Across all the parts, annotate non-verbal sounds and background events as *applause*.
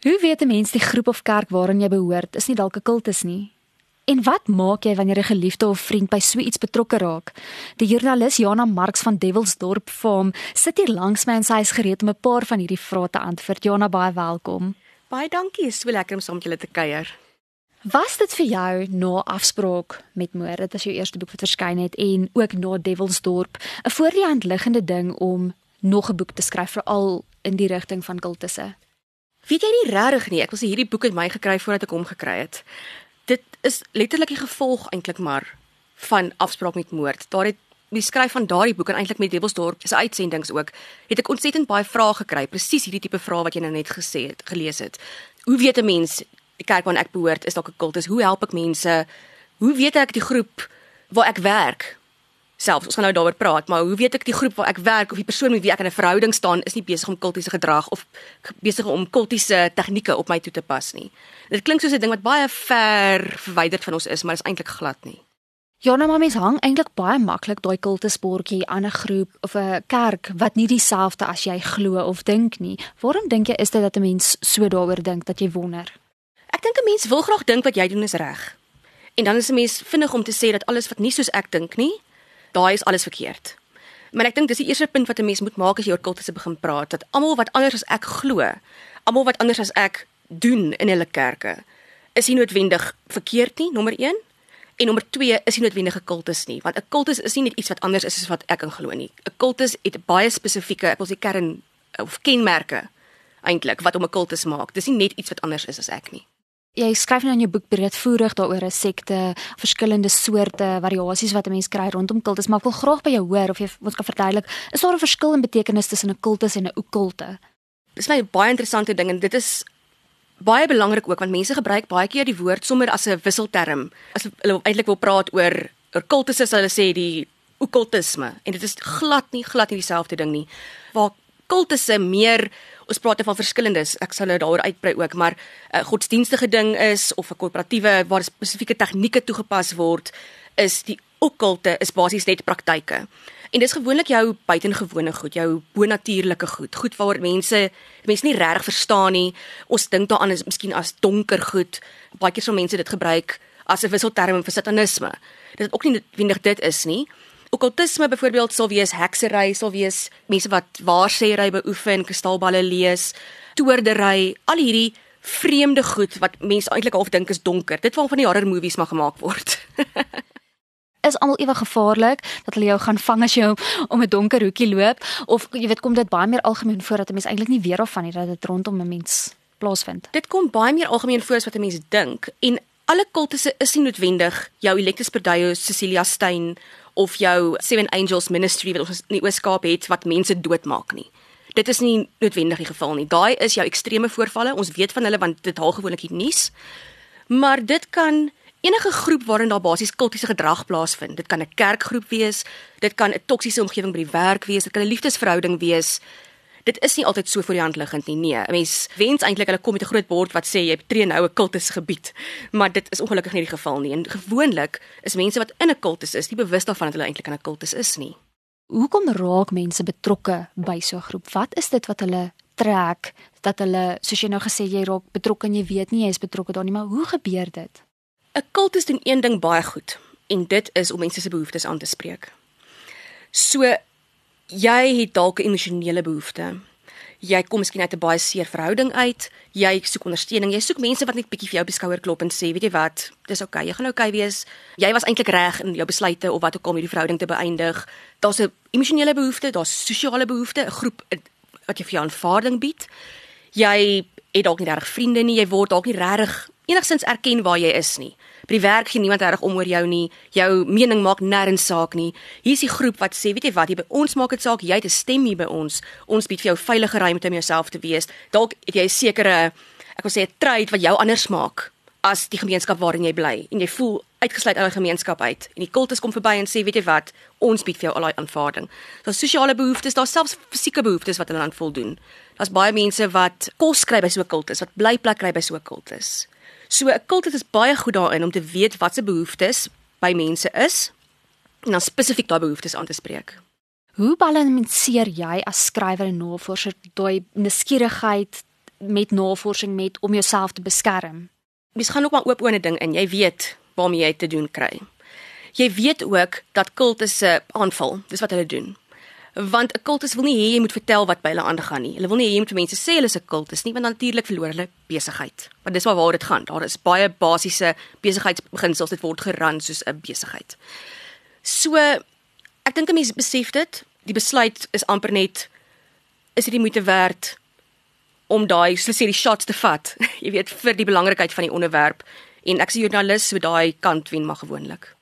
Hoe weet 'n mens die groep of kerk waaraan jy behoort is nie dalk 'n kultus nie? En wat maak jy wanneer 'n geliefde of vriend by so iets betrokke raak? Die joernalis Jana Marx van Devilsdorp Farm sit hier langs my en sy is gereed om 'n paar van hierdie vrae te antwoord. Jana, baie welkom. Baie dankie, is so lekker om saam met julle te kuier. Was dit vir jou na afspraak met Moor, dit was jou eerste boek wat verskyn het en ook na Devilsdorp, 'n voor die hand liggende ding om nog 'n boek te skryf veral in die rigting van kultusse? Weet jy nie regtig nie, ek was hierdie boek het my gekry voordat ek hom gekry het dit is letterlik die gevolg eintlik maar van afspraak met moord. Daar het die skryf van daardie boek en eintlik met Devilsdorp se uitsendings ook, het ek ontsettend baie vrae gekry, presies hierdie tipe vrae wat jy nou net gesê het, gelees het. Hoe weet 'n mens die kerk waarna ek behoort is dalk 'n kultus? Hoe help ek mense? Hoe weet ek die groep waar ek werk selfs ons gaan nou daaroor praat, maar hoe weet ek die groep waar ek werk of die persoon met wie ek in 'n verhouding staan is nie besig om kultiese gedrag of besig om kultiese tegnieke op my toe te pas nie. Dit klink soos 'n ding wat baie ver verwyderd van ons is, maar dit is eintlik glad nie. Ja, nou maar mens hang eintlik baie maklik daai kultusbordjie aan 'n groep of 'n kerk wat nie dieselfde as jy glo of dink nie. Waarom dink jy is dit dat 'n mens so daaroor dink dat jy wonder? Ek dink 'n mens wil graag dink wat jy doen is reg. En dan is 'n mens vinnig om te sê dat alles wat nie soos ek dink nie, daai is alles verkeerd. Maar ek dink dis die eerste punt wat 'n mens moet maak as jy oor kultusse begin praat, dat almal wat anders as ek glo, almal wat anders as ek doen in hulle kerke, is nie noodwendig verkeerd nie, nommer 1. En nommer 2 is nie noodwendig 'n kultus nie, want 'n kultus is nie net iets wat anders is as wat ek in glo nie. 'n Kultus het baie spesifieke, ek wil sê kern of kenmerke eintlik wat hom 'n kultus maak. Dis nie net iets wat anders is as ek nie. Jy skryf nou in jou boek breedvoerig daaroor 'n sekte, verskillende soorte variasies wat 'n mens kry rondom kultus, maar ek wil graag by jou hoor of jy ons kan verduidelik, is daar 'n verskil in betekenis tussen 'n kultus en 'n okkulte? Dis my baie interessante ding en dit is baie belangrik ook want mense gebruik baie keer die woord sommer as 'n wisselterm. As hulle eintlik wil praat oor oor kultusse, hulle sê die okkultisme en dit is glad nie glad nie dieselfde ding nie. Waar kultusse meer ons praat van verskillendes. Ek sal nou daaroor uitbrei ook, maar 'n uh, godsdienstige ding is of 'n korporatiewe waar spesifieke tegnieke toegepas word, is die okkulte is basies net praktyke. En dis gewoonlik jou buitengewone goed, jou bonatuurlike goed, goed waaroor mense mense nie regtig verstaan nie. Ons dink daaraan is miskien as donker goed. Baie keer sal mense dit gebruik as 'n wisselterm vir satanisme. Dit is ook nie noodwendig dit is nie. Okkultisme byvoorbeeld sal wees heksery, sal wees mense wat waarsêry beoefen, kristalballe lees, toordery, al hierdie vreemde goed wat mense eintlik half dink is donker. Dit waarvan die horror movies maar gemaak word. *laughs* is almal ewe gevaarlik dat hulle jou gaan vang as jy om 'n donker hoekie loop of jy weet kom dit baie meer algemeen voor dat 'n mens eintlik nie weet of van hier dat dit rondom 'n mens plaasvind. Dit kom baie meer algemeen voor as wat 'n mens dink en alle kultusse is nie noodwendig jou Electus Perdayo Cecilia Stein of jou Seven Angels Ministry wat ons in die Ooskaap het wat mense doodmaak nie. Dit is nie noodwendig die geval nie. Daai is jou ekstreme voorvalle. Ons weet van hulle want dit haal gewoonlik die nuus. Maar dit kan enige groep waarin daar basies kultiese gedrag plaasvind. Dit kan 'n kerkgroep wees, dit kan 'n toksiese omgewing by die werk wees, dit kan 'n liefdesverhouding wees dit is nie altyd so voor die hand liggend nie. Nee, 'n mens wens eintlik hulle kom met 'n groot bord wat sê jy tree nou 'n kultusgebied, maar dit is ongelukkig nie die geval nie. En gewoonlik is mense wat in 'n kultus is, nie bewus daarvan dat hulle eintlik in 'n kultus is nie. Hoekom raak mense betrokke by so 'n groep? Wat is dit wat hulle trek dat hulle soos jy nou gesê jy raak betrokke en jy weet nie jy is betrokke daarin nie, maar hoe gebeur dit? 'n Kultus doen een ding baie goed en dit is om mense se behoeftes aan te spreek. So jy het dalk 'n emosionele behoefte. Jy kom miskien uit 'n baie seer verhouding uit. Jy soek ondersteuning. Jy soek mense wat net bietjie vir jou op die skouer klop en sê, weet jy wat, dis oukei. Okay. Jy gaan oukei okay wees. Jy was eintlik reg in jou besluite of wat ook al om hierdie verhouding te beëindig. Daar's 'n emosionele behoefte, daar's sosiale behoefte, 'n groep wat jy vir jou aanvaarding bied. Jy het dalk nie regtig vriende nie. Jy word dalk nie regtig enigsins erken waar jy is nie. By die werk gee niemand reg om oor jou nie. Jou mening maak nêrens saak nie. Hier is die groep wat sê, weet jy wat, hier by ons maak dit saak. Jy het 'n stem hier by ons. Ons bied vir jou veilige ruimte om jouself te wees. Dalk het jy 'n sekere ek wil sê 'n trait wat jou anders maak as die gemeenskap waarin jy bly en jy voel uitgesluit uit die gemeenskap uit. En die kultus kom verby en sê, weet jy wat, ons bied vir jou al daai aanvaarding. Daar's sosiale behoeftes, daar's selfs fisieke behoeftes wat hulle aan voldoen. Daar's baie mense wat kos kry by so 'n kultus, wat blyplek kry by so 'n kultus. So 'n kultus is baie goed daarin om te weet wat se behoeftes by mense is en dan spesifiek daai behoeftes aan te spreek. Hoe balanseer jy as skrywer en navorser daai nuuskierigheid met navorsing met om jouself te beskerm. Mens gaan ook maar oop oor 'n ding in. Jy weet waarmee jy te doen kry. Jy weet ook dat kultusse aanval. Dis wat hulle doen. Want 'n kultus wil nie hê jy moet vertel wat by hulle aangaan nie. Hulle wil nie hê jy moet mense sê hulle is 'n kultus nie, want natuurlik verloor hulle besigheid. Want dis waar dit gaan. Daar is baie basiese besigheidsbeginsels dit word geran soos 'n besigheid. So ek dink 'n mens besef dit. Die besluit is amper net is dit die moeite werd om daai so sê die shots te vat. *laughs* jy weet vir die belangrikheid van die onderwerp en ek is 'n joernalis so daai kant wen maar gewoonlik.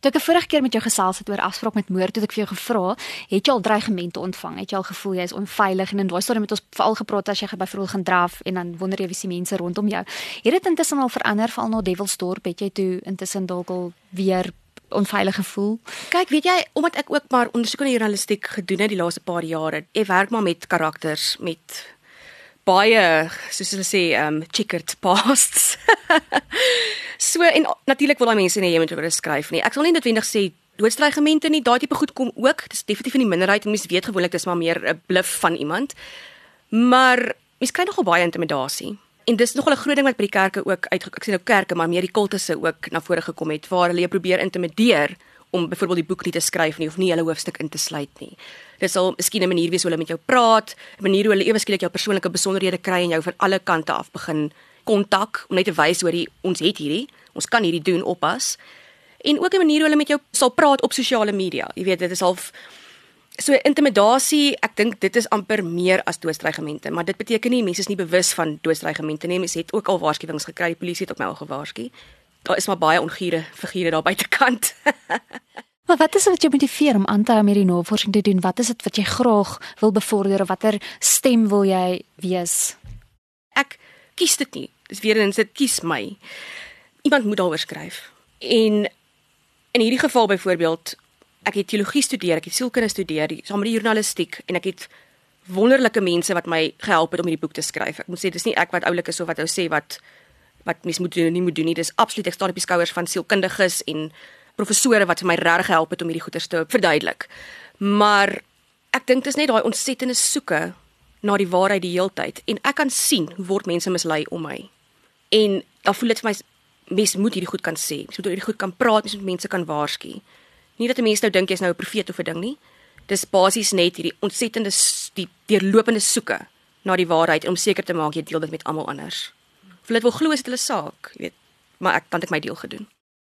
Toe ek 'n vorige keer met jou gesels het oor afspraak met moord, het ek vir jou gevra, het jy al dreigemente ontvang? Het jy al gevoel jy is onveilig en in daai storie met ons veral gepraat as jy byvoorbeeld gaan draf en dan wonder jy wie se mense rondom jou. Het dit intussen al verander veral na Devilsdorp? Het jy toe intussen dalk al weer onveilig gevoel? Kyk, weet jy, omdat ek ook maar ondersoek in journalistiek gedoen het die laaste paar jare, ek werk maar met karakters, met baie soos hulle sê um checkered pasts. *laughs* so en natuurlik wil daai mense nie jy moet oor skryf nie. Ek sal nie noodwendig sê doodstrygemente nie. Daai tipe goed kom ook. Dis definitief in die minderheid en mense weet gewoonlik dis maar meer 'n bluf van iemand. Maar mense kry nogal baie intimidasie. En dis nogal 'n groot ding wat by die kerke ook uit ek sê nou kerke, maar meer die kultusse ook na vore gekom het waar hulle probeer intimideer om byvoorbeeld die boek nie te skryf nie of nie hulle hoofstuk in te sluit nie. Dit sal miskien 'n manier wees hoe hulle met jou praat, 'n manier hoe hulle ewe skielik jou persoonlike besonderhede kry en jou van alle kante af begin kontak om net te wys hoor jy ons het hierdie, ons kan hierdie doen oppas. En ook 'n manier hoe hulle met jou sal praat op sosiale media. Jy weet dit is half so intimidasie, ek dink dit is amper meer as doodstrygemente, maar dit beteken nie mense is nie bewus van doodstrygemente nie. Mense het ook al waarskuwings gekry, die polisie het ook my al gewaarsku. Daar is maar baie ongure figure daar buitekant. *laughs* Maar wat is dit wat jou motiveer om aan te hou met die navorsing te doen? Wat is dit wat jy graag wil bevorder of watter stem wil jy wees? Ek kies dit nie. Dis weer eens dit kies my. Iemand moet daaroor skryf. En in hierdie geval byvoorbeeld, ek het teologie studeer, ek het sielkunde studeer, saam met die journalistiek en ek het wonderlike mense wat my gehelp het om hierdie boek te skryf. Ek moet sê dis nie ek wat oulik is of wat ou sê wat wat mens moet doen en nie moet doen nie. Dis absoluut ek staan op die skouers van sielkundiges en professore wat vir my regtig gehelp het om hierdie goeie te verduidelik. Maar ek dink dit is net daai ontsettende soeke na die waarheid die heeltyd en ek kan sien hoe word mense mislei om my. En dan voel dit vir my mens moet hierdie goed kan sê. Mens moet hierdie goed kan praat, mens moet mense kan waarsku. Nie dat 'n mens nou dink jy's nou 'n profeet of 'n ding nie. Dis basies net hierdie ontsettende die deurlopende soeke na die waarheid om seker te maak jy deel dit met almal anders. Of hulle wil glo is dit hulle saak, jy weet. Maar ek kan dit my deel gedoen.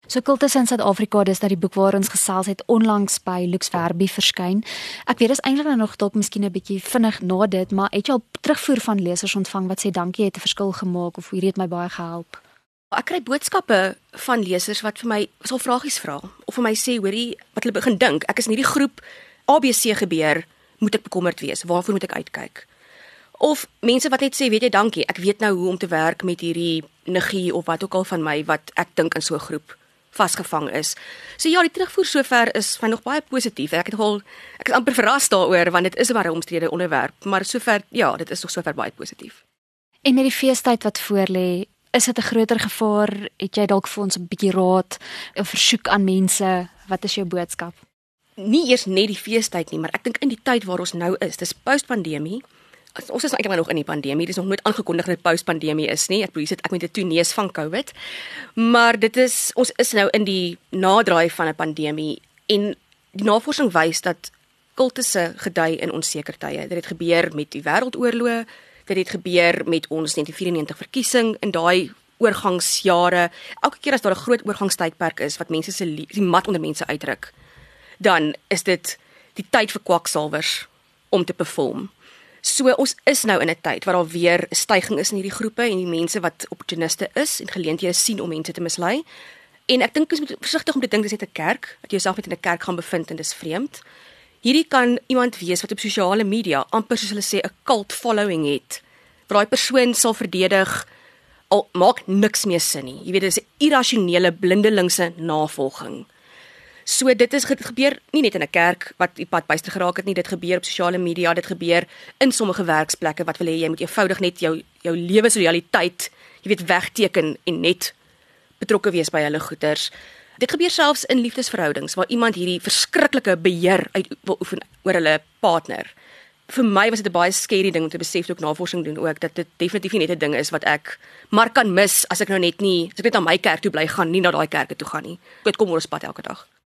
So Kultus in Suid-Afrika, dis dat die boek waar ons gesels het onlangs by Lux Verbi verskyn. Ek weet dis eintlik nou nog dalk miskien 'n bietjie vinnig na dit, maar het jy al terugvoer van lesers ontvang wat sê dankie het 'n verskil gemaak of hierdie het my baie gehelp? Ek kry boodskappe van lesers wat vir my sal vragies vra of vir my sê hoorie wat hulle begin dink. Ek is in hierdie groep ABC gebeur, moet ek bekommerd wees? Waarvoor moet ek uitkyk? Of mense wat net sê, weet jy, dankie, ek weet nou hoe om te werk met hierdie negie of wat ook al van my wat ek dink in so 'n groep vasgevang is. So ja, die terugvoer sover is van nog baie positief. Ek het nogal ek is amper verras daaroor want dit is 'n baie omstrede onderwerp, maar sover ja, dit is nog sover baie positief. En met die feestyd wat voorlê, is dit 'n groter gevaar? Het jy dalk vir ons 'n bietjie raad, 'n versoek aan mense? Wat is jou boodskap? Nie eers net die feestyd nie, maar ek dink in die tyd waar ons nou is, dis post-pandemie ons is eintlik nog in die pandemie. Dit is nog nooit aangekondig dat dit post-pandemie is nie. Ek presies ek met 'n toeneus van COVID. Maar dit is ons is nou in die nadraai van 'n pandemie en die navorsing wys dat kultusse gedei in onseker tye. Dit het gebeur met die wêreldoorloë, dit het gebeur met ons 1994 verkiesing in daai oorgangsjare. Elke keer as daar 'n groot oorgangstydperk is wat mense se die mat onder mense uitdruk, dan is dit die tyd vir kwaksalwers om te perform. So ons is nou in 'n tyd waar daar weer 'n stygings is in hierdie groepe en die mense wat opportuniste is en geleenthede sien om mense te mislei. En ek dink jy moet versigtig om te dink dis net 'n kerk, dat jy jouself net in 'n kerk gaan bevind en dis vreemd. Hierdie kan iemand wees wat op sosiale media amper soos hulle sê 'n cult following het. Waar daai persoon sal verdedig al maak niks meer sin nie. Jy weet dis 'n irrasionele blindelingse navolging. So dit is gebeur nie net in 'n kerk wat die pad byster geraak het nie, dit gebeur op sosiale media, dit gebeur in sommige werksplekke wat wil hê jy moet eenvoudig net jou jou lewensrealiteit, jy weet, wegteken en net betrokke wees by hulle goeders. Dit gebeur selfs in liefdesverhoudings waar iemand hierdie verskriklike beheer uit wil oefen oor hulle partner. vir my was dit 'n baie skerry ding om te besef toe ek navorsing doen ook dat dit definitief nie net 'n ding is wat ek maar kan mis as ek nou net nie as ek net aan my kerk toe bly gaan, nie na daai kerke toe gaan nie. Ek kom oor ons pad elke dag.